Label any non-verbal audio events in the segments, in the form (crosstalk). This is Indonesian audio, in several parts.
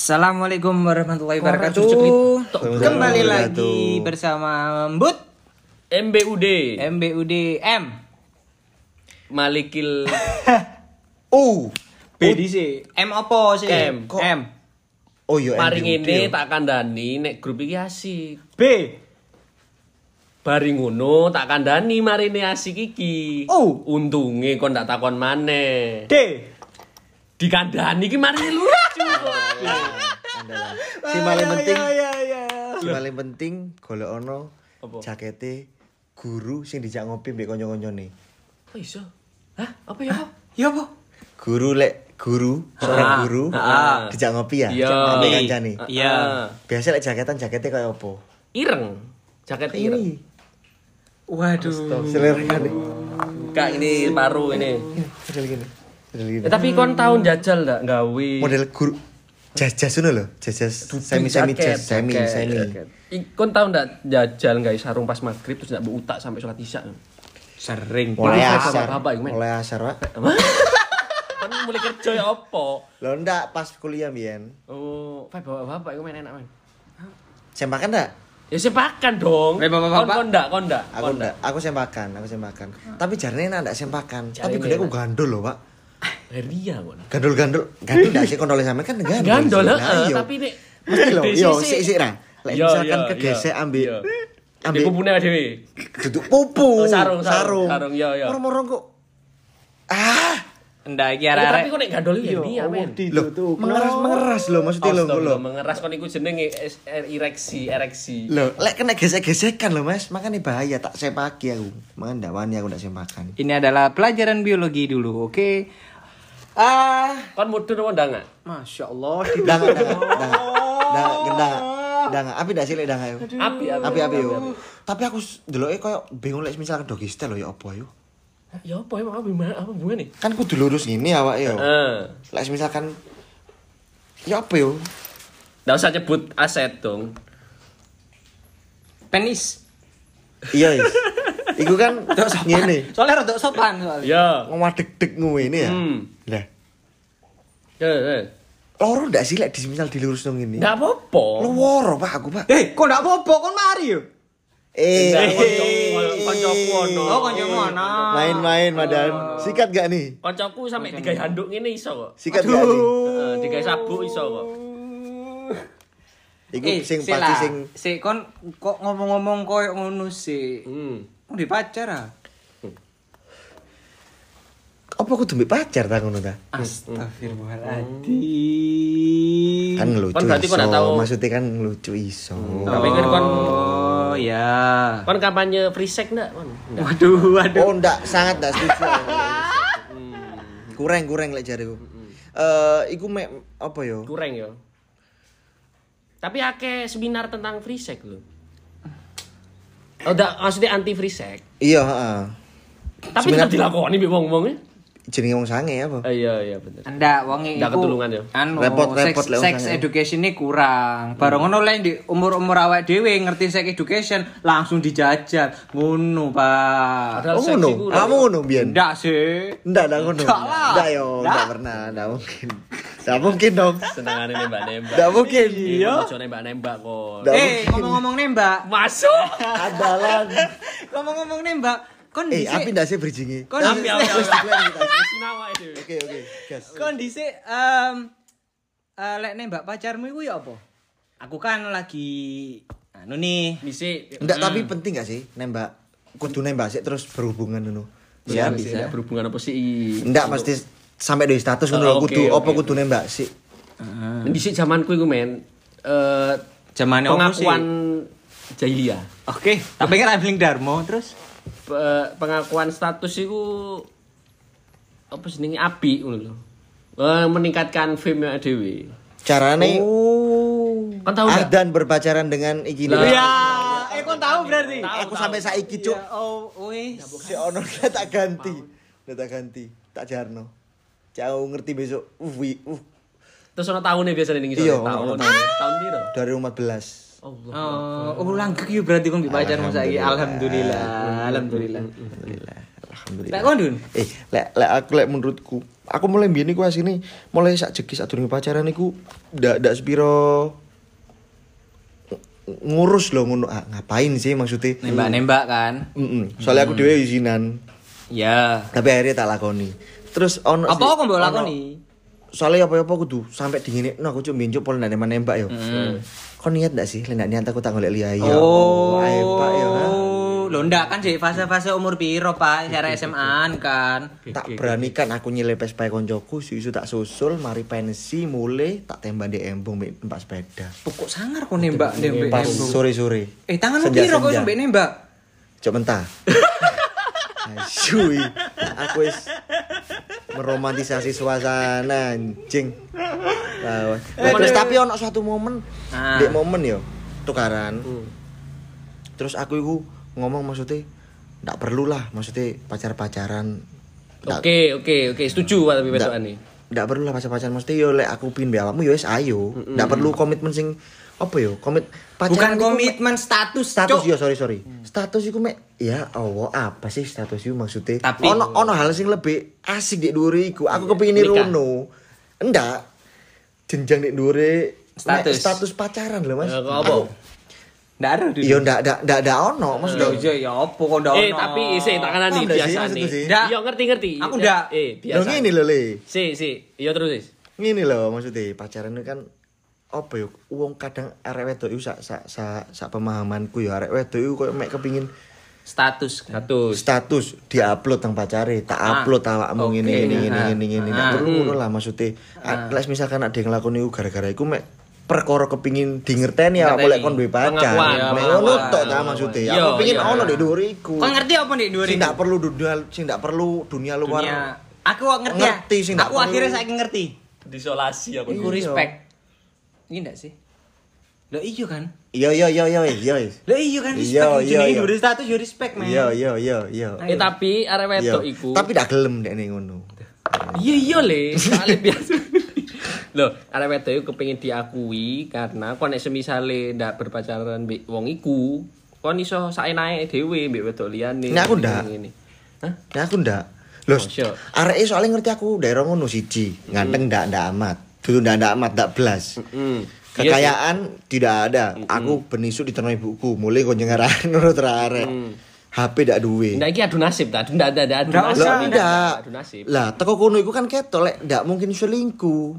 Assalamualaikum warahmatullahi wabarakatuh. Kembali lagi bersama Mbut MBUD MBUD M. Malikil (laughs) B di sih. M apa sih? M. M. oh iya Maring MBUD ini tak kandani nek grup iki asik. B. Bari ngono tak kandani marine asik iki. Oh. Untunge kon ndak takon maneh. D. Dikandani iki marine lucu. Si paling penting, Ya ya. si paling penting golek ono Apa? jakete guru sing dijak ngopi mbek kanca-kancane. Oh iso. Hah? Apa ya? Ya apa? Guru lek guru, seorang guru ah. dijak ngopi ya, Iya. ambek kancane. Iya. Ah. Biasa lek jaketan jakete kaya apa? Ireng. Jaket ireng. Waduh. Selera nih. Kak ini paru ini. Model gini. Eh, tapi kon tahun jajal ndak gawe Model guru jas-jas ngono lho, jas-jas semi-semi Jaket, jas, semi, jaket, semi. jaket. I- Kon tau ndak jajal nggak sarung pas maghrib terus ndak utak sampai sholat isya. Sering. Mulai asar, iku, men. mulai asar, Pak. Kan mulai kerja ya apa? Lo ndak pas kuliah mbiyen. Oh, pak bapak-bapak itu main enak main. Sempakan ndak? Ya sepakan dong. Eh, bapak-bapak. Kon kon ndak, kon ndak. Aku ndak, aku sempakan, aku sempakan. Tapi jarene enak ndak sempakan. Tapi gede aku gandul loh, Pak. Heria kon. Gandul-gandul, gandul ndak sih kondole sampe kan gandul. Gandol Nah, heeh, iya. tapi nek mesti lho, yo sik sik ra. Lek Iya, misalkan iya, kegesek ambek ambek pupune dhewe. duduk pupu. Oh, sarung, sarung, sarung, iya, iya. Moro-moro kok ah, Ndak iki Ya, tapi kok nek gandol iki heria men. loh, mengeras-mengeras loh maksudnya lho, lho. Astagfirullah, mengeras kon iku jenenge er- ereksi, ereksi. Loh, lek kena gesek-gesekan loh, Mas. Makanya bahaya tak sepaki aku. Makanya ndak wani aku ndak sempakan. Ini adalah pelajaran biologi dulu, oke? Ah, Kon mudun apa ndak nggak? Masya Allah. Dang, dang, dang, dang, dang, dang, api dah sih lek dang ayo. Api, api. Api api yo. Tapi aku deloke koyo bingung lek misalkan doggy style lho ya apa yo. Ya apa emang apa gimana apa hubungannya? Kan kudu lurus gini awak yo. Eh, Lek misalkan ya apa yo? nggak usah nyebut aset dong. Penis. Iya, Is. Iku kan ngene. Soalnya rada sopan soalnya. Ya. Ngewadeg-deg ngene ya. Hmm. Lah, Ya, ya. loro ndak sih lek di misal dilurus nang ngene. Nggak apa-apa. Loro, Pak, aku, Pak. Eh, kok ndak apa-apa kon mari yo. Eh, koncoku ono. Oh, kancamu ana. main-main, Madan. Sikat gak nih? Koncoku sampe digawe handuk ngene iso kok. Sikat gak nih? Heeh, digawe sabuk iso kok. Iku Eh, sing pasti sing Sik kon kok ngomong-ngomong koyo ngono sih. Hmm. Di pacar ah. Apa kudu mbek pacar ta ngono ta? Astagfirullahaladzim. Kan lucu Kan berarti nggak tahu. Maksudnya kan lucu iso. Tapi kan kon Oh ya. kon kampanye free sex ndak, kon? Waduh, waduh. Oh ndak, sangat ndak setuju. (laughs) kurang kurang lek jariku. Eh iku mek apa yo? Kurang ya. Tapi akeh seminar tentang free sex lho. Oh, ndak maksudnya anti free sex. Iya, heeh. Tapi Seminar- tetap dilakoni mbek wong-wong e. Jenenge wong sange apa? Eh, iya iya bener. Ndak wong Ndak iku ketulungan ya? Anu, Repot- sex, repot lek sex usahanya. education ini kurang. Bareng ngono lek di umur-umur awake dhewe ngerti sex education langsung dijajal. Ngono, Pak. Padahal Oh seks ngono. Kamu ngono biyen? Ndak sih. Ndak ndak ngono. Ndak lah. Ndak yo, Ndak. ndak pernah, ndak mungkin. Ndak mungkin dong. senengane nembak-nembak. Ndak mungkin. Iya. Ojo nembak-nembak kok. Ndak Eh, mungkin. ngomong-ngomong nembak. Masuk. Adalan. (laughs) Ngomong-ngomong nembak, kon Eh, dhisik- api ndak sih bridging Kon Api, api, dhisik- api. Wis itu. (laughs) Oke, oke. Gas. kon dhisik em eh, lek nembak pacarmu iku ya apa? Aku kan lagi anu nih. Misi Enggak, tapi penting gak sih nembak? Kudu nembak sih terus berhubungan ngono. Ya, Bisa. Berhubungan apa sih? Enggak pasti sampai dari status Oh, ngono oke, kudu apa kudu nembak sih. Di sini zamanku itu men eh Zamane opo sih? pengakuan jahiliyah. Oke, tak pikir Abling Darmo terus. Pe- pengakuan status itu apa jenenge api ngono lho. Eh, meningkatkan fame dewi. Carane Oh. Kan tahu? Ardan berpacaran dengan iki lho. Ya, eh kon tahu berarti. Aku sampai saiki cuk. Ya, oh, wis. Si ono tak ganti. Udah tak ganti. Tak jarno. Jauh ngerti besok. Uh, uh Terus ono tahunnya biasanya ning Iya, iso tahun. ono tahun. Tahun piro? 2014. Allah. Oh, oh langgeng yo berarti kon mbek pacarmu saiki. Alhamdulillah. Alhamdulillah. Alhamdulillah. Alhamdulillah. Lek kon Dun? Eh, lek lek aku lek menurutku aku mulai mbiyen iku asine mulai sak jeki sak durunge pacaran iku ndak ndak sepiro ng- ngurus loh ngono ah, ngapain sih maksudnya Nembak-nembak kan. Mm-mm. soalnya aku dhewe izinan Ya. tapi akhirnya tak lakoni terus ono Apa mbok ono- lakoni? soalnya apa-apa kudu sampai dingin no aku cuma binjuk pol ndak nembak nembak yo kau niat ndak sih ndak niat aku tak golek liya ya Oh, ae pak yo ha. Lo ndak kan sih fase-fase umur piro, Pak? Cara SMA kan. tak beranikan aku nyelepes pae koncoku susu tak susul mari pensi mulai tak tembak di embung mbek numpak sepeda Pokok sangar kok nembak nembak. pas sore-sore Eh, tanganmu piro kok sampe nembak? Cok mentah. (laughs) Asyui. Aku wis meromantisasi suasana anjing. Lah, terus tapi ono suatu momen, Ah. di momen yo tukaran. Terus aku iku ngomong maksudnya ndak perlu lah maksudnya pacar-pacaran. Ndak- Oke, oke, oke, setuju Pak, tapi besokan nih. ndak perlu lah pacar-pacaran mesti yo lek aku pin be awakmu yo wis ayo. Ndak perlu komitmen sing apa yo? Komit Bukan pacaran mek- komitmen status, status Cuk. ya sorry sorry status iku mek ya Allah apa sih status iku maksudnya Tapi- ono ono hal sing lebih asik di dhuwure iku aku kepengin Nikah. nirono enggak jenjang di dhuwure Status. mek status pacaran lho Mas Eh, kok apa? Ndak ada di. iya ndak ndak ndak ndak ono maksudnya Loh, iya ya opo kok ndak Eh, ono? tapi isi tak kanan nih Paham ndak sih biasa nih. sih? Ndak. Iya, ngerti-ngerti. Aku ndak. Eh, lho biasa. ngene lho le Si, si. Iya terus, ngene lho maksudnya pacaran itu kan apa yo wong kadang arek wedok iku sak sak sak sak pemahamanku ya arek wedok iku koyo mek kepengin status kan. Satu. status diupload tang pacare tak Ah, upload awakmu oke. ngene ngene ngene Ah. ngene ngene Ah. Perlu ngono lah maksudnya ah, lek misalkan ada yang nglakoni iku gara-gara iku mek perkara kepingin di ngerteni ya boleh kon duwe pacar ngono tok ta maksudnya Iya, aku pengin iya. ono di dhuwur iku Kau ngerti apa nih dua sing ndak perlu dunia sing ndak perlu dunia luar dunia? Aku kok ngerti ya. Ngerti ndak Aku akhirnya saya ngerti. Disolasi aku. Aku Iya. respect. Ini ndak sih? Lo iyo kan? iya iya iya iya iya Lo iyo kan Iya, respect. iya, Jenenge iya. dua status yo respect, men. iya iya iya iya Eh, tapi arek Iya. wedok iku. tapi ndak gelem nek ning ngono Iya iya le, soalnya (laughs) biasa. Loh, arek wedok iku kepengin diakui karena kon nek semisale ndak berpacaran mbek wong iku, kon iso saenake dhewe mbek wedok liyane. Nek aku ndak. Hah? Nah aku ndak. Loh, Mosok. arek soalnya ngerti aku daerah ngono siji, ganteng ndak ndak amat. Dulu ndak ndak amat ndak belas. Hmm. Kekayaan tidak ada. Aku benisu di ternak ibuku, mulai kok nyengaran menurut arek. HP ndak duwe. Ndak iki adu nasib ta, ndak ada ada adu Ndak nasib. Lah ndak. Adu nasib. Lah, teko kono iku kan ketok lek ndak mungkin selingkuh.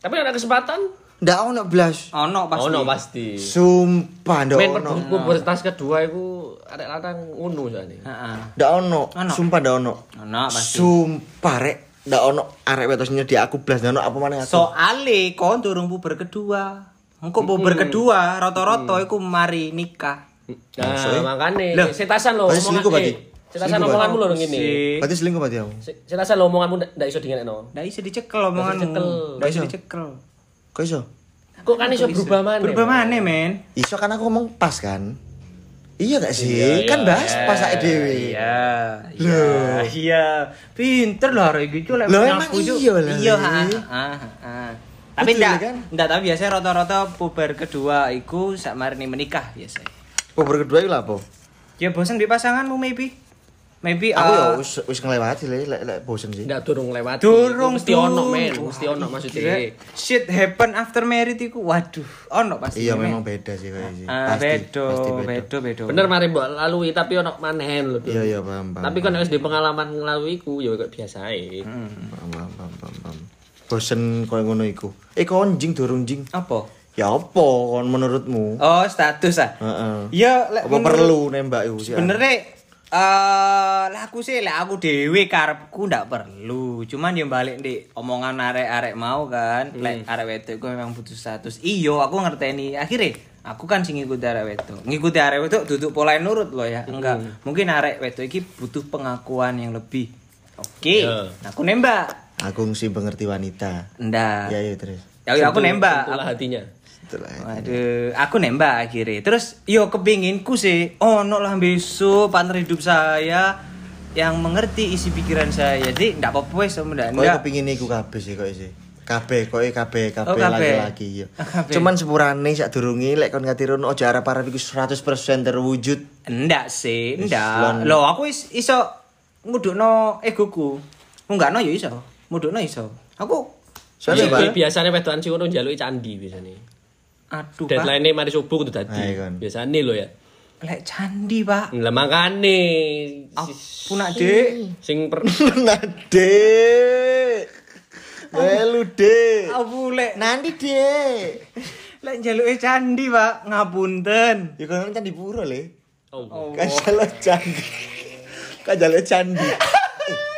Tapi ada kesempatan. Ndak ono blas. Ono pasti. Oh no pasti. Sumpah ndak Men ono. pubertas kedua iku arek lanang ngono jane. Heeh. Ndak ono. Ono. Sumpah ndak ono. Ono pasti. Sumpah rek ndak ono arek wedosnya di aku blas ndak ono apa maneh aku. Soale kon durung puber kedua. Engko puber kedua rata-rata iku mari nikah. Nah, makane Loh. setasan lho selingkuh berarti? Setasan omonganmu lho ngene. Berarti selingkuh berarti kamu? Setasan lho omonganmu ndak iso dingenekno. Ndak iso dicekel omonganmu. Ndak iso dicekel. Kok iso? Kok kan iso berubah maneh? Berubah mana, men? Iso kan aku ngomong pas kan? Iya gak sih? Iya, kan iya. bahas pas sak dhewe. Iya. Iya. Iya. Pinter lah arek iki lek Loh, emang iya lah, Iya, Li. ha, ha, ha. Tapi Betul, ndak kan? ndak tapi biasanya rata-rata puber kedua iku sak menikah biasa. Puber kedua itu lah apa? Ya bosen di pasanganmu maybe. Maybe Aku ya uh, wis wis ngelewati lek lek lek bosen sih. Ndak durung lewat. Durung mesti ono men, mesti ono maksudnya. Shit happen after married iku. Waduh, ono pasti. Iya memang beda sih kayak sih. Ah, Pasti, bedo, pasti beda. bedo, bedo. Bener mari mbok lalui tapi ono maneh lho. Iya iya paham paham. Tapi kan wis di pengalaman ngelalui iku ya kok biasa ae. paham paham paham paham. paham. Bosen koyo ngono iku. Eh kon jing durung jing. Apa? Ya apa kon menurutmu? Oh, status ah. Heeh. Ya, lek Apa menurut- perlu nembak iku sih? Sebenarnya eh lah aku sih lah aku dewe karepku ndak perlu. Cuman dia balik di omongan arek-arek mau kan. Lek arek wedok gue memang butuh status. Iyo, aku ngerteni. Akhirnya aku kan sing ngikuti arek wedok. Ngikuti arek wedok duduk pola nurut loh ya. Enggak. Mungkin arek wedok iki butuh pengakuan yang lebih. Oke. Ya. Nah, aku nembak. Aku sih pengerti wanita. Ndak. Ya ya terus. Ya, aku Sentuh- nembak. sentuhlah hatinya. Itulah. Waduh, aku nembak akhirnya. Terus yo kepinginku sih, oh no lah besok partner hidup saya yang mengerti isi pikiran saya. Jadi ndak apa-apa wis sama ndak. Ndak. kepingin iku kabeh sih kowe sih. Kabeh kowe kabeh Oh, kabeh kabeh. laki-laki ya. (laughs) Cuman sepurane sak durunge lek kon ngatirono aja arep-arep iku 100% terwujud. Ndak sih, ndak. Loh, aku is, iso ngudukno egoku. Enggak no ya iso. mudokno iso. Aku Soalnya Iya, biasanya wedokan sing ngono njaluki candi biasanya. Aduh. Deadline-nya mari subuh kudu Nah, dadi. iya kan. Biasanya lho ya. Lek candi, Pak. Lah makane Punak, Dik. sing per (laughs) nah dek. Melu dek. Aku lek Nanti dek. lek njaluke candi, Pak. Ngapunten. Ya kan candi puro le. Oh. Kan candi. Kan candi.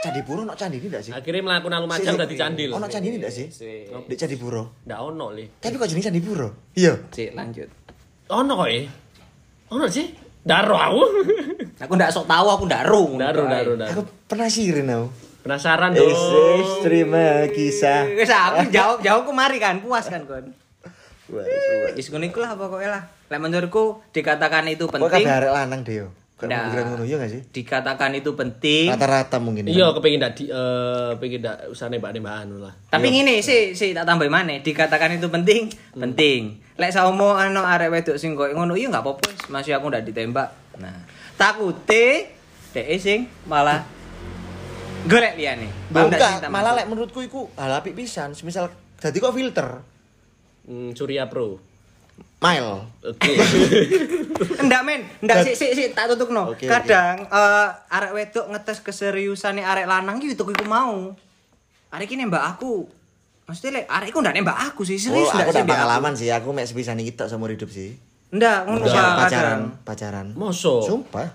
Candi puro no candi ini enggak sih? Akhirnya melakukan alu macam dadi candi lho. Ono candi ini enggak sih? Di candi puro. Ndak ono le. Tapi kok jenis candi puro? Iya. Cik, lanjut. Ono kok eh. Ono sih. Daro aku. (laughs) Aku ndak sok tahu, aku ndak ru. Daro daro daro. Aku penasaran aku. Penasaran dong. terima kisah. (laughs) Wis aku jawab jawab kemari kan, puas kan kon. Wis ngono iku lah pokoknya lah. Lek menurutku dikatakan itu Kok penting, kabeh arek lanang deh pikiran ngono ya enggak sih? dikatakan itu penting. Rata-rata mungkin. ya. Iya, kepengin ndak di eh pengen ndak usah nembak-nembakan lah. Tapi ngene sih, sih tak tambah mana? Dikatakan itu penting, penting. Lek saumo ano arek wedok sing koyo ngono, iya enggak apa-apa, wis. masih aku ndak ditembak. Nah, takute dek sing malah golek liyane. Enggak, malah lek menurutku iku hal apik pisan. Semisal dadi kok filter. Hmm, Surya Pro. Mile. Oke. (laughs) Enggak men, enggak sik sik sik tak tutukno. Oke, Kadang eh, arek wedok ngetes keseriusane arek lanang ki itu iku mau. Arek iki nembak aku. Maksudnya lek arek iku ndak nembak aku sih, Oh, serius aku ndak sih pengalaman sih. Aku mek sepisan iki tok seumur hidup sih. Ndak, ngono pacaran, pacaran. Moso. Sumpah.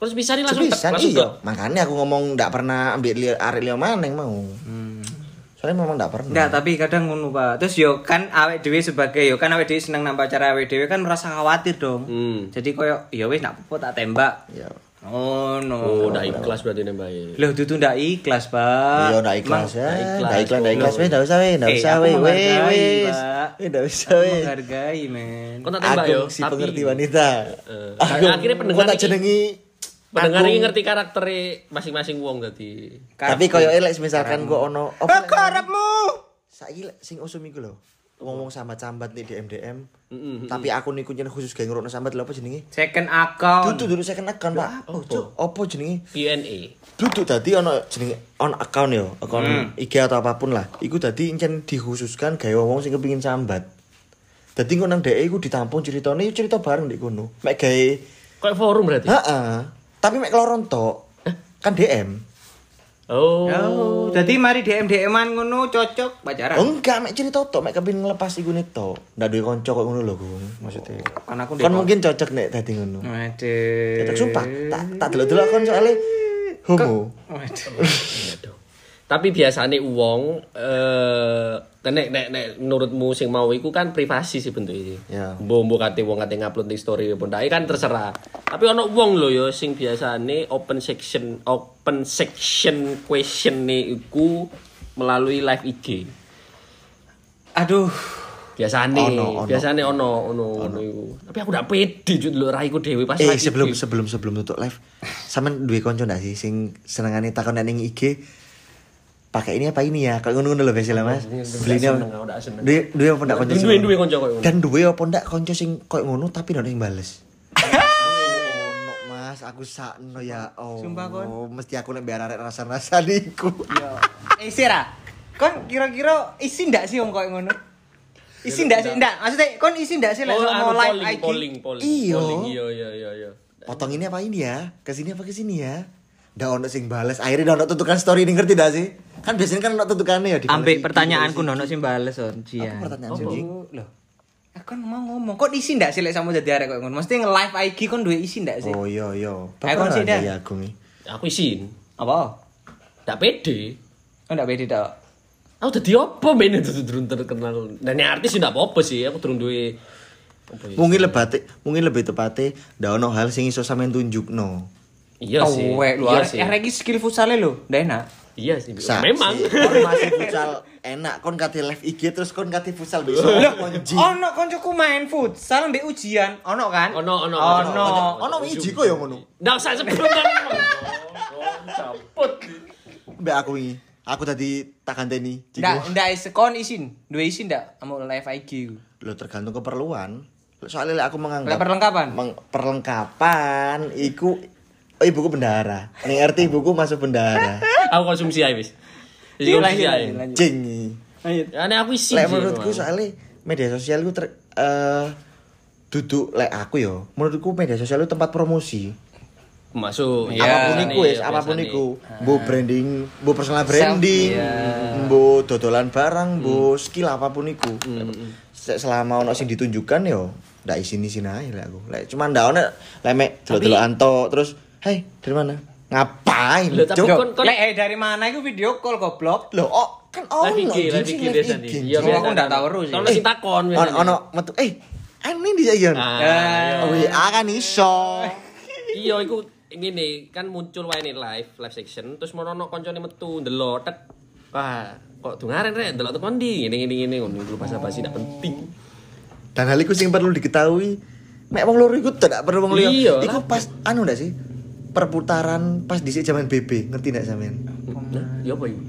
Terus bisa nih langsung langsung iya. Makanya aku ngomong ndak pernah ambil arek liya maneng mau. Soalnya memang ndak pernah. Enggak, tapi kadang ngono, Pak. Terus yo kan awake dhewe sebagai yo kan awake dhewe seneng nang pacar awake dhewe kan merasa khawatir dong. Hmm. Jadi koyo ya wis nak apa tak tembak. Ya. Oh no. Oh, udah ikhlas berarti nembaknya. Loh, dudu ndak ikhlas, Pak. Iya ndak ikhlas ya. ndak ikhlas. Ndak ikhlas, ndak ikhlas weh, ndak usah weh, ndak Eh, usah weh, wes. Weh, ndak usah Aku weh. menghargai, men. Kau tak tembak yo, si pengerti wanita. Eh, akhirnya pendengar kok tak jenengi pendengar ini ngerti karakternya masing-masing wong dadi. Tapi koyo elek misalkan gua ono Oh, apa karepmu. saiki sing usum iku lho. Ngomong sambat-sambat nih DM DM. Heeh. Tapi aku niku nyen khusus gawe ngrokno sambat lho apa jenenge? Second account. Dudu dulu second account, Pak. Oh, Cuk. Apa jenenge? Q&A. Duduk tadi ono jenenge on account yo, account Hmm. IG atau apa pun lah. Iku tadi encen dikhususkan gawe wong sing kepengin sambat. Dadi engko nang DE iku ditampung ceritane cerita bareng ndek kono. Mek gawe Kayak forum berarti. heeh. Tapi mek keloron tok. Kan DM. Oh. Oh, jadi mari DM DM-an ngono cocok pacaran. Oh, enggak, mek cerita tok, mek kepengin ngelepas iku tok. Ndak duwe kanca kok ngono lho, Gung. Maksudnya. Kan aku Kan mungkin cocok nek dadi ngono. Waduh. Cocok sumpah. Tak tak delok-delok kon soalnya homo. Waduh. Tapi biasanya uang eh nek nek nek menurutmu sing mau iku kan privasi sih bentuknya. Ya. Mbok mbok kate wong kate ngupload di story apa ndak kan terserah. Tapi ono wong lho ya sing biasane open section open section question iku melalui live IG. Aduh. Biasane, Ono, ono. biasane ono ono ono iku. Tapi aku ndak pede juk lho raiku dhewe pas Eh sebelum IG. sebelum sebelum tutup live, sampean duwe kanca ndak sih sing senengane takon ning IG pakai ini apa ini ya? Kayak ngono-ngono lho biasa lah, Mas. Beli ini seneng. Duwe duwe apa ndak? Duwe- duwe koyo ngono. Dan duwe apa ndak kanca sing koyo ngono tapi ndak sing bales. (laughs) Mas, aku sakno ya. Oh. Sumpah, Kon. Mesti aku nek biar arek rasa-rasa niku. Eh Sira, kon kira-kira isi ndak sih wong koyo ngono? Isi ndak sih? Ndak, maksudnya kon isi ndak sih lek sama anu, live polling, IG? polling, polling. Iyo. Polling, Iya, iya, iya, iya. Potong ini apa ini ya? Ke sini apa ke sini ya? Ndak ono sing bales. Akhirnya ndak ono tutukan story ini ngerti ndak sih? Kan biasanya kan ono tutukannya ya di Ambek pertanyaanku nono sing bales on, Jian. Apa pertanyaan sih, Oh? Loh. Aku kan mau ngomong, kok isi ndak sih lek sama jadi arek ngono? Mesti nge-live IG kon duwe isi ndak sih? Oh iya iya. Ayo, kon sih, dah. ya aku. Aku isin. Apa? Ndak pede. Oh ndak beda tok. Aku dadi apa men itu durung terkenal. Dan yang artis ndak apa-apa sih, aku durung duwe ya? Mungkin lebih mungkin lebih tepatnya ndak ono hal sing iso sampean tunjukno. Iya sih. Oh, wek, lu Iya sih. iki skill futsale lho, ndak enak. Iya sih. Sa- Memang. si- kon masih (laughs) futsal enak kon kate live IG terus kon kate futsal besok. Konji. Ono koncoku main futsal mbek ujian, ono kan? Ono, ono, ono. Ono wiji kok ya ngono. Ndak usah sebut kan. (laughs) Caput. Mbak aku iki. Aku tadi tak ganteni. Ndak ndak is kon isin, duwe isin ndak amo live IG. ku? Lo tergantung keperluan. Soalnya lek aku menganggap perlengkapan? Meng- perlengkapan iku oh, ibuku bendahara. Ning RT ibuku masuk bendahara. (laughs) Aku konsumsi ae wis. Iya, lanjut, iya, iya. lanjut. Jing. Lanjut. Ya ane aku isi. Lek menurutku soalnya media sosial itu ter eh duduk lek aku yo. Menurutku media sosial itu tempat promosi. masuk Iya, apa pun biasane, iku wis, ya, apa pun iku. Mbok branding, mbok personal branding, iya. mbok dodolan barang, mbok skill apa pun iku. Hmm. Se- Selama ono sing ditunjukkan yo ndak isin-isin ae lek aku. Lek cuman ndak ono lek mek delok-delokan tok terus, "Hei, dari mana?" Ngapain? Loh, tapi kon- kon- eh dari mana iku video call goblok? Loh, oh, kan ono Jing, IG live biasanya. IG, Iya, aku nggak tahu terus sih. Kalau masih takon ono biasanya. ono metu eh ini di Zayon. Ah, Ya. Oh, WA kan iso. (laughs) Iya, iku ngene kan muncul wae nih live live section terus mau ono koncone metu ndelok tek. Wah, kok dungaren rek ndelok tekan ndi ngene ngene ngene ngono iku bahasa basi tidak penting. Dan hal itu sing perlu diketahui. Mek wong loro iku tidak perlu wong liya. Iya, Iku pas anu ndak sih? Perputaran pas dhisik zaman BB, ngerti ndak sampean? Nah, ya apa iku?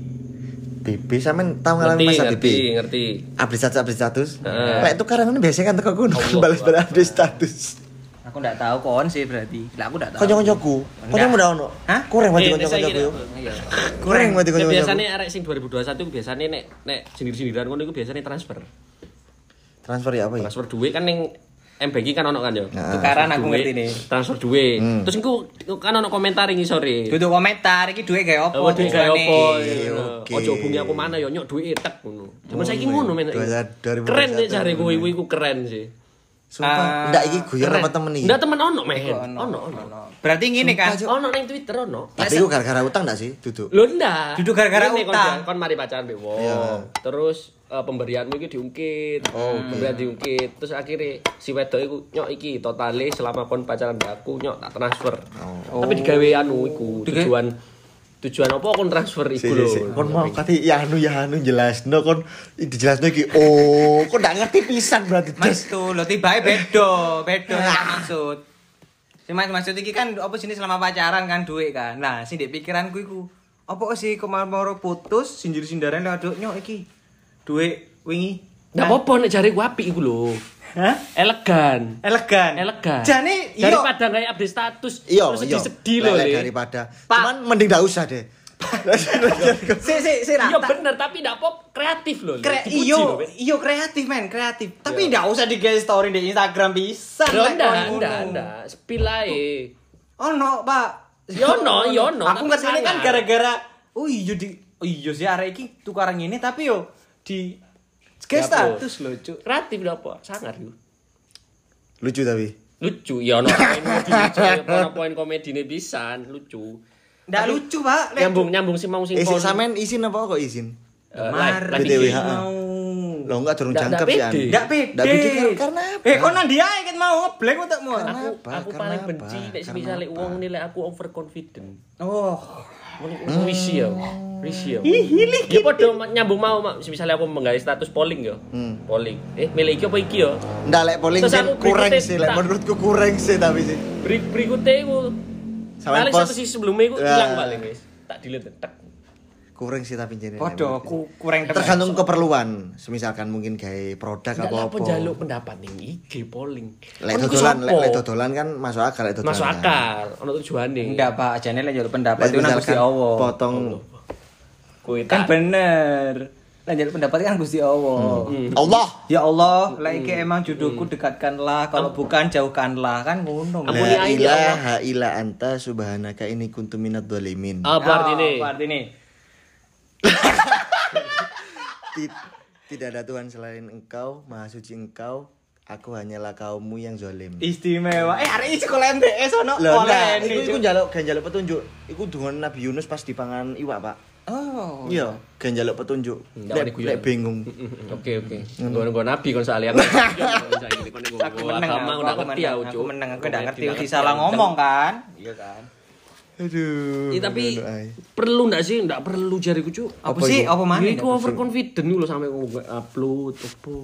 BB sampean tau ngalamin Ngerti, masa ngerti, BB? ngerti. Update status, update status. Heeh. Lek itu karang biasanya kan teko kono Allah, balas-balas update status. Aku ndak tahu kon sih berarti. Lah aku ndak tahu. Kanca-kancaku, kancamu ndak ono. Hah? Kurang mati Eh, kanca-kancaku yo. Iya. Kurang mati Ya, kanca-kancaku. biasanya arek sing 2021 ku biasanya nek nek sindir-sindiran ngono iku biasanya transfer. Transfer ya apa ya? Transfer duit kan ning M banking kan ono kan yo. Nah. Tukaran aku Duit, ngerti nih. Transfer duit. Hmm. Terus engko kan ono komentar ing sore. Duduk komentar iki duit kayak Oh, opo? duit kayak oke. Ojo hubungi aku mana yo nyok duit tek ngono. Cuman Oh, saiki iya. ngono men. Ribu Keren puluh cari satu. kowe iku keren sih. Sumpah, Ah, ndak iki guyon Keren. apa temen iki? Ndak temen ono. Iku Ono ono. Berarti ngene kan. Ono ning Twitter ono. Tapi iku gara-gara utang ndak sih? Duduk. Lho ndak. Duduk gara-gara utang. Kon mari pacaran mbek wong. Iya. Terus eh, pemberianmu iki diungkit. Oh, pemberian diungkit. Terus akhirnya si wedok iku nyok iki totale selama kon pacaran aku nyok tak transfer. Oh. Tapi digawe anu iku tujuan tujuan apa kon transfer Si, iku si, lho. si. Kon mau kati ya anu ya anu jelasno kon dijelasno iki. Oh, kon ndak ngerti pisan berarti. Mas tuh lo tiba bedo, bedo yang maksud. Si mas maksud iki kan apa sini selama pacaran kan duit kan. Nah, sing di pikiranku iku apa sih kemarin mau putus sindir sindaran lewat nyok iki. Duit wingi. Ndak apa-apa nek jare ku apik iku lho. Hah? Elegan. Elegan. Elegan. Jane iya. daripada kayak update status Iya, terus iya. sedih-sedih Lek- lho daripada. Pak. Cuman mending ndak usah deh. (laughs) Si si si Iya bener tapi ndak apa kreatif lho. Le. Kre iyo, iyo kreatif men, kreatif. Tapi Iya. ndak usah di story di Instagram bisa. Lho ndak ndak ndak spill ae. Oh no, Pak. Ya ono, ya ono, Aku tapi ngerti ini kan gara-gara oh iya di oh iya sih arek iki tukaran ini tapi yo di Ya, Kayak status lho, Cuk. Kreatif apa sangar yo. Lucu tapi. Lucu ya ono poin lucu, poin komedine pisan, lucu. Ndak lucu, Pak. Lek- Nyambung nyambung sih mau sing Eh, si kon- sampean izin apa kok izin? eh, live live BTW, IG. ha. mau. Lo enggak Ndak- jangkep sih. Pede. Ndak pede. Ndak pede kar- karena apa? Eh, kok nang dia kan mau ngeblank utakmu. Aku Kenapa? aku Karena paling benci nek apa? uang nilai aku overconfident. Oh. Hmm. Risi ya. Risi ya. Ya padha nyambung mau Mak. misalnya aku menggawe status polling ya. Hmm. Polling. Eh, milih iki apa iki ya? Ndak lek polling sih kurang sih, lek menurutku kurang sih tapi sih. Beri berikutnya iku Sampai paling satu sisi sebelumnya iku Ya. hilang paling guys. Tak delete tek. Kurang sih tapi jadi. Podo ku kurang. Tergantung keperluan. Semisalkan mungkin gawe produk apa lah apa. penjaluk pendapat ning IG polling. Lek dodolan, lek lek dodolan kan masuk akal lek dodolan. Masuk kan. akal, ono tujuane. Enggak, Pak. Jane lek njaluk pendapat itu nang Gusti Allah. potong Kuwi Kan tak bener. Lek njaluk pendapat kan Gusti Allah. Allah. Ya Allah, lek iki emang jodohku dekatkanlah, kalau bukan jauhkanlah kan ngono. Ampuni La ya ilaha illa anta subhanaka ini kuntu minadz dzalimin. apa artine? Apa artine? Tidak ada Tuhan selain engkau, maha suci engkau. Aku hanyalah kaummu yang zalim. Istimewa. Eh, hari ini sekolah MTS ono oleh iku iku njaluk njaluk petunjuk. Iku dungan Nabi Yunus pas dipangan iwak, Pak. Oh. Iya, njaluk petunjuk. Ndak Lek bingung. Oke oke. Nggon-nggon nabi kon soalnya. (laughs) Aku Aku menang. aku ngerti menang, Ucu. Aku menang, aku udah ngerti salah ngomong kan? Iya kan. Aduh. Iya tapi perlu ndak sih? Ndak perlu jariku cuk. Apa, Apa sih? Apa mana? Iku overconfident lho sampe ngomong upload apa.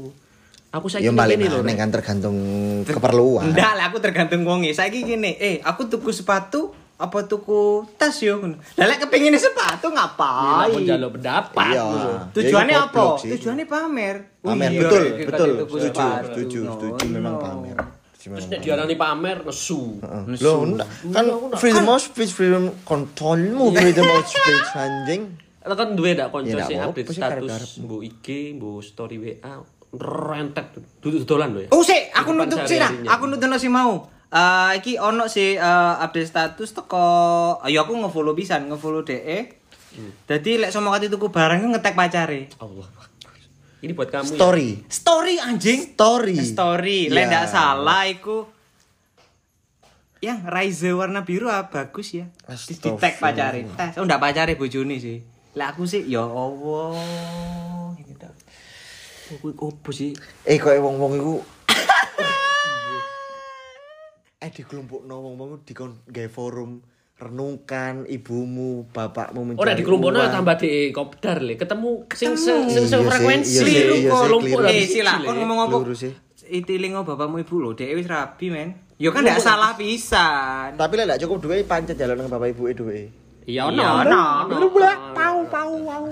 Aku saiki Ya balik ngene lho. Rek. kan tergantung keperluan. Enggak lah, aku tergantung wonge. Saiki gini, eh aku tuku sepatu apa tuku tas yo ngono. Lah lek kepengin sepatu Iya, ngapain? pun jaluk pendapat. Iya. Tujuannya Ya, itu apa? Tujuannya pamer. Pamer Iya, betul, kayak betul. tuku Setuju, setuju, setuju memang no. pamer. Terus nek diarani pamer nesu. Heeh. Loh, enggak. kan freedom of speech, freedom kontrolmu, freedom of speech anjing. Lo kan duwe ndak konco Ya, sing update sih, status mbok IG, mbok story WA, rentet duduk dolan lho ya. Oh sih, aku nutup sih lah. sehari-harinya. Aku nutup si mau. Eh iki ono sih eh, update status teko ayo aku nge-follow pisan, nge-follow DE. Dadi lek sama kati tuku barang ngetek pacare. Allah. Ini buat kamu. ya. Story. Story anjing. Story. Story. Ya. Lek ndak salah iku yang Raiza warna biru ah, bagus ya. Di di tag pacare. Tes. Oh ndak pacare bojone sih. Lah aku sih ya Allah. Oh, kuwi opo sih? Eh kok wong-wong iku Eh di kelompok no wong-wong dikon gawe forum renungkan ibumu, bapakmu mencari Ora di kelompokno uang. tambah di kopdar le, ketemu sing se Ketemu. sing sih, frekuensi. iya kok keliru. Eh sila, kon ya. ngomong apa? Itilingo bapakmu ibu lho, dhek wis rabi men. Ya kan ndak salah pisan. Tapi lek ndak cukup duwe pancet jalan nang bapak ibuke duwe. Iya Iya, ono. ono. Ono. Pau pau pau.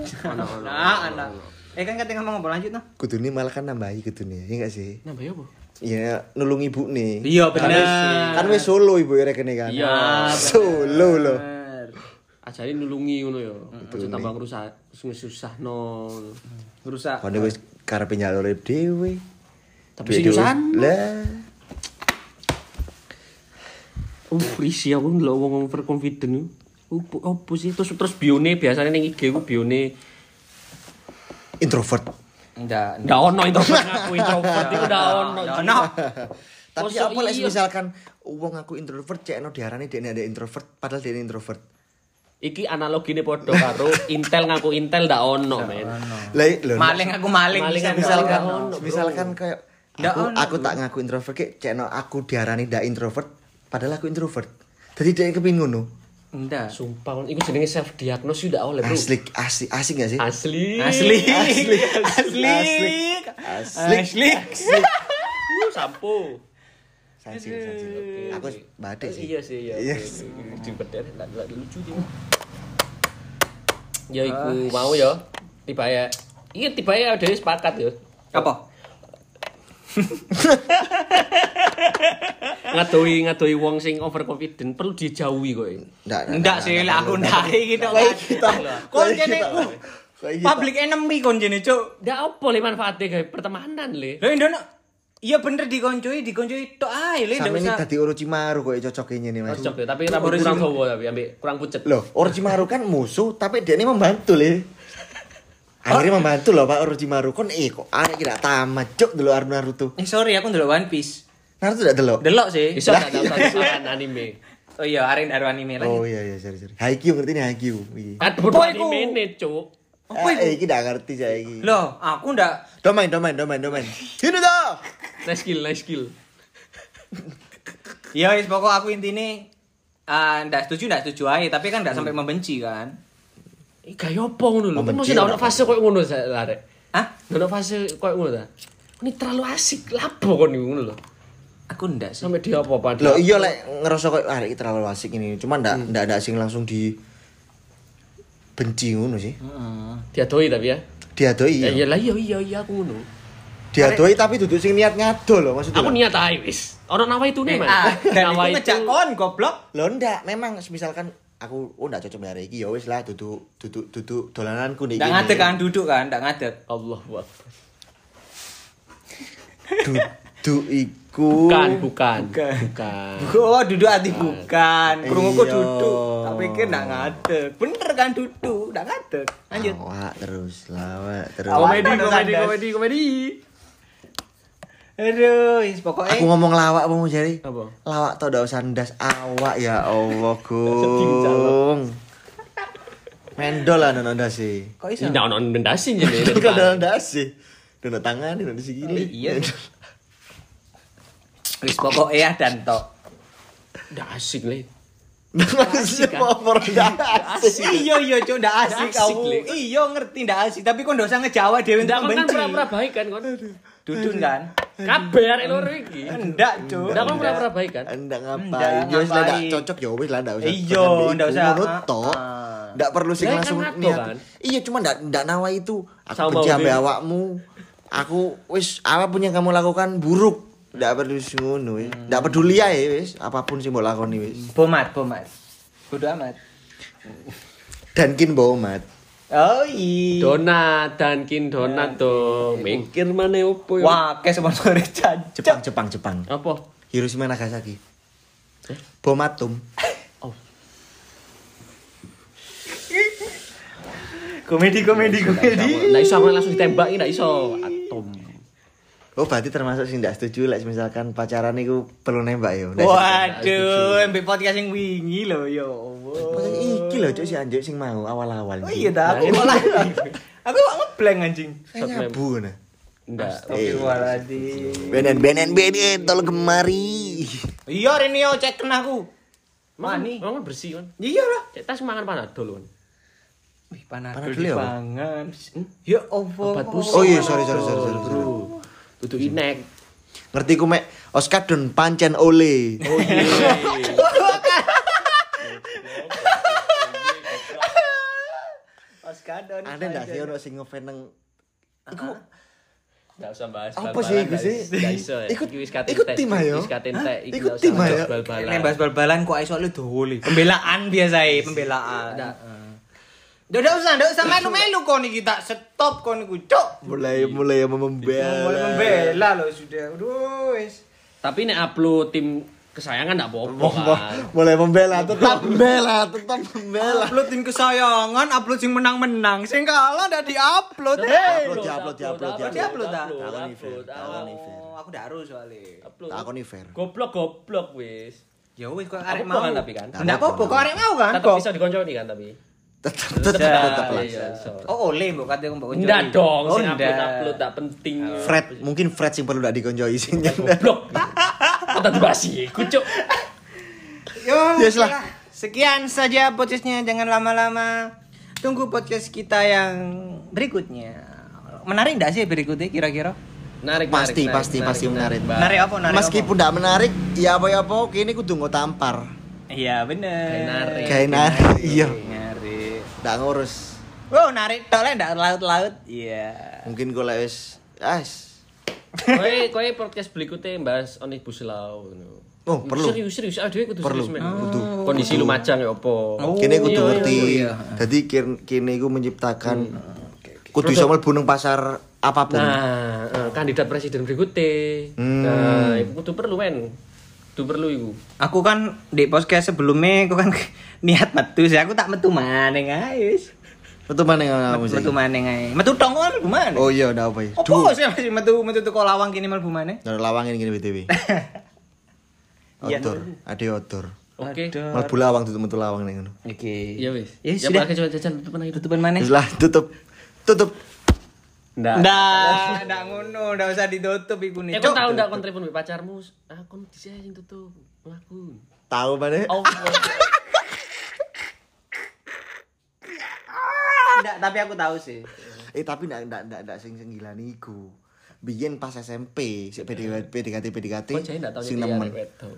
Nah, anak. Eh kan kate ngomong apa lanjut noh? Kudune malah kan nambahi kudune, ya enggak sih? Nambah ya apa? Iya, nulung ibu nih. Iya bener. Kan wis solo ibu rekene kan. Iya, Solo loh. Ajari nulungi ngono ya. Aja tambah ngrusak susahno. Rusak. Kono wis karepe nyalure dhewe. Tapi sing nyusahan. Lah. Uh, risi aku ndelok wong overconfident. Opo opo sih terus terus bione biasanya ning IG ku bione Introvert. Ndak. ndak ono introvert (laughs) ngaku introvert iku ndak ono. Ono. Tapi apa lek iya? misalkan wong aku introvert cekno diarani dekne ada introvert padahal dekne introvert. Iki analogine padha karo Intel ngaku Intel ndak ono men. Maling aku maling. Misalkan misalkan kayak aku, aku tak ngaku introvert kayak cekno aku diarani ndak introvert padahal aku introvert. Jadi dia kepingin ngono. Ndak. Sumpah iku jenenge self diagnosis ndak oleh bro. Asli asli asik gak sih? Asli. Asli. Asli. Asli. Asli. Asli. (laughs) Uh, sampo. Sansi, sansi. Aku badek sih. Iya sih, iya. Yes. Ndak ndak lucu dia. Ya iku mau ya. Tiba ya. Iki tiba ya dhewe sepakat ya. Apa? Ngadoi ngadoi wong sing overconfident perlu dijauhi kok. Ndak, Ndak sih lek aku ndak gitu. kita. Kon kene Kayak kita. public enemy kon jene, Cuk. Ndak apa le manfaatnya gawe pertemanan le. Lho Indono Iya bener dikoncoi, dikoncoi tok ae le ndak Sampe usah. tadi Orochimaru kok cocoknya ini mas. Cocok tapi rambut kurang dawa tapi ambek kurang pucet. Loh, Orochimaru kan musuh, tapi dia ini membantu le. Akhirnya membantu loh Pak Orochimaru. Kon eh kok aneh kira tamat cok dulu Naruto Naruto. Eh sorry aku ndelok One Piece. Naruto tidak delok. Delok sih. Iso tak tahu satu anime. Oh iya, arek dari anime lagi. Oh iya iya sorry sorry. Haikyuu ngerti nih Haikyuu. Kan bodoh iku? anime ne, Cuk. Apa Eh, itu? eh, iki ndak ngerti saya iki. Loh, aku ndak Domain domain domain domain. Ini dah. Nice skill, nice skill. Ya wis pokok aku intine ah ndak setuju ndak setuju aja, tapi kan ndak sampai membenci kan. Kayak apa ngono lho. Mesti ndak ono fase koyo ngono saya arek. Hah? Ndak fase koyo ngono ta. Ini terlalu asik, lapo kon ngono lho. Aku ndak sih. Sampai dia apa padha. Loh iya lek ngerasa kok ah iki terlalu asik ini. Cuma ndak ndak ndak sing langsung di benci ngono sih. Heeh. Diadoi tapi ya. Diadoi Ya iya. iya lah iya iya iya aku ngono. Diadoi tapi duduk sing niat ngado loh maksudnya. Aku niat ae wis. Ono nawa itu nih, Eh, Mas. ah, (laughs) Nawa itu ngejak kon goblok. Loh ndak, memang misalkan aku oh ndak cocok hari iki ya wis lah duduk duduk duduk dolananku nih. Ndak ngadeg kan duduk kan, ndak ngadeg. Allah Akbar. Duduk iku. Bukan, bukan. Bukan. Bukan. Oh, duduk hati bukan. Krunguku Iya. duduk. Tak pikir ndak ngadeg. Bener kan duduk, ndak ngadeg. Lanjut. Lawak terus, lawak terus. Awak. Komedi, komedi, komedi, komedi. Aduh, wis pokoknya Aku ngomong lawak apa mau jadi? Apa? Lawak tau ndak usah ndas awak ya Allah. (laughs) Gung. Mendol lah nono ndas sih. kok iso? Ndak ono ndasi jadi. Itu kan dalam ndas sih. Nono tangan, nono sikile. Iya. (laughs) Wis pokoknya dan tok. Ndak asik le. Maksudnya kan? mau ndak asik. Iya iya cuk ndak asik Ndak asik, kamu. Iya ngerti ndak asik, tapi kok ndak usah ngejawa dhewe Ndak kon kan pura-pura baik kan kon. Dudun kan? Kabeh arek loro iki. Ndak cuk. Ndak kon pura-pura baik kan. Ndak Ndak, ngapain. Ya wis ndak cocok ya wis lah ndak usah. Iya, ndak usah. Ah, tok. ah. Ndak perlu sing Lah, kan langsung niat. kan? Iya, cuma ndak ndak nawa itu. Aku benci ambek awakmu. Aku wis apa pun yang kamu lakukan buruk. Ndak perlu sing ngono wis. Ndak peduli ae wis apa pun sing mbok lakoni wis. Bomat, bomat. Bodo amat. Dan kin bomat. Oh iya. Donat, Dunkin Donat dong. Mikir mana opo ya? Wah, kayak sponsor. Jepang, Jepang, Jepang. Apa? Hiroshima Nagasaki. Bom atom. Oh, Komedi, komedi, komedi. Nggak iso aku langsung ditembak nggak iso. Atom. Oh, berarti termasuk sih ndak setuju lek misalkan pacaran iku perlu nembak ya. Ndak Waduh, mbek podcast yang wingi lho ya Allah. setuju. Iki lho cuk si anjuk sing mau awal-awal. Oh iya dah, aku malah (laughs) aku kok ngeblank anjing. Nyabu nah. Enggak. Astagfirullahaladzim. Benen benen benen tolong kemari. Iya Renio cek kena aku. Mani. Mani. Mama bersih kan. Iya lah. Cek tas mangan panadol kan. Wih, panas Panadol dulu ya, dipangan. Ya Allah. Obat pusing. Oh iya, sorry sorry sorry sorry. sorry. Bro. Tutup inek. Ngerti ku mek Oskadon pancen ole. Oh iya. (laughs) Oskadon. Ada ndak sih ono sing ngefan nang Iku Enggak usah bahas Apa bal-balan, sih iku sih? iso ya. Ikut- Iki wis katen ikut tek, tim ayo? Wis katen tek, iki Ikut tim ayo? bal-balan. Nek bahas bal-balan kok iso lu dole. Pembelaan biasa ya, pembelaan. Udah udah usah, udah usah melu-melu kok nih kita stop kok nih cuk. mulai mulai membela. Mulai membela loh sudah. Aduh. Tapi nek upload tim kesayangan enggak apa-apa kan. mulai membela tetap membela tetap membela. Upload tim kesayangan, upload sing menang-menang. Sing kalah udah di-upload. Hei. Upload, diupload, diupload, diupload, ah? upload, Takoni fair, upload, takoni upload. fair. Oh, aku udah harus soalnya. Upload. Tak akoni fair. Goblok goblok wis. Ya wis kok arek mau kan tapi kan. Enggak apa-apa, kok arek mau kan? Tetap bisa dikonconi kan tapi. Tetap tetap tetap. Iya. Oh, oleh mbok kate mbok kunjungi. Enggak dong, Oh, sing upload ndak. upload tak penting. Fred, mungkin Fred sing perlu ndak dikonjoi sing Goblok. Kata dibasi, kucuk. Yo, Yes lah. oke Sekian saja podcastnya, jangan lama-lama. Tunggu podcast kita yang berikutnya. Menarik enggak sih berikutnya kira-kira? Narik, Pasti narik, pasti narik, pasti narik, menarik. narik. Narik apa? Narik Meskipun ndak menarik, ya apa ya apa kini kudu nggo tampar. Iya, bener. Kayak narik. Kayak narik, iya. Narik. Ndak ngurus. Wow, narik tok lah ndak laut-laut. Iya. Mungkin gue lek wis as. Kowe kowe podcast berikutnya bahas omnibus law ngono. Oh, perlu. Serius serius ah dhewe kudu Perlu. serius men. Kudu. Kondisi Lumajang ya apa? Oh, Kini kudu iya, ngerti. iya, iya. Jadi kin- kini gue menciptakan kudu iso mlebu nang pasar apa pun. Nah, eh, kandidat presiden berikutnya. Hmm. Nah, itu kudu perlu men. Kudu perlu iku. Aku kan di podcast sebelumnya aku kan (laughs) niat metu sih aku tak metu maneng ae wis. Betul mana yang kamu sih? Metu maneng ae. Metu tong kan mlebu maneng. Oh iya, udah apa ya? Opo sih masih metu metu teko lawang kini mlebu maneng? Nah, lawangin gini BTW. (laughs) Iya. Outdoor, ada outdoor. Oke. Mlebu lawang tutup metu lawang ning ngono. Oke. Iya wis. Ya Ya sudah. pakai coba jajan tutup lagi. Tutupan maneh. Wis lah, tutup. Tutup. Ndak. Ndak, ndak ngono, ndak usah ditutup iku nih. Eh, kau tahu ndak kon telepon pacarmu? Ah, kon dhisik sing tutup. Laku. Tahu mana? Oh. (laughs) Ndak, tapi aku tahu sih. Eh tapi ndak ndak ndak ndak sing sing gila niku. Biyen pas SMP, sik PDKT PDKT PDKT Kok jadi ndak tahu sing nemen.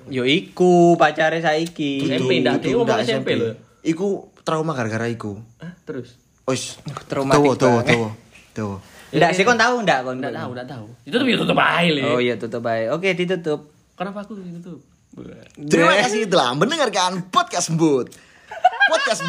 Yo iku pacare saiki. SMP dia ngomong ndak SMP lho. Iku trauma gara-gara iku. Ah, terus. Wis, Traumatik tuwa tuwa banget. tuwa. Tuwa. (laughs) Ndak sih kon tahu ndak kon? Ndak tahu, ndak tahu. Ditutup ya tutup ae. Oh iya tutup ae. Oke, ditutup. Kenapa aku ditutup? Terima kasih telah mendengarkan podcast Bot. Podcast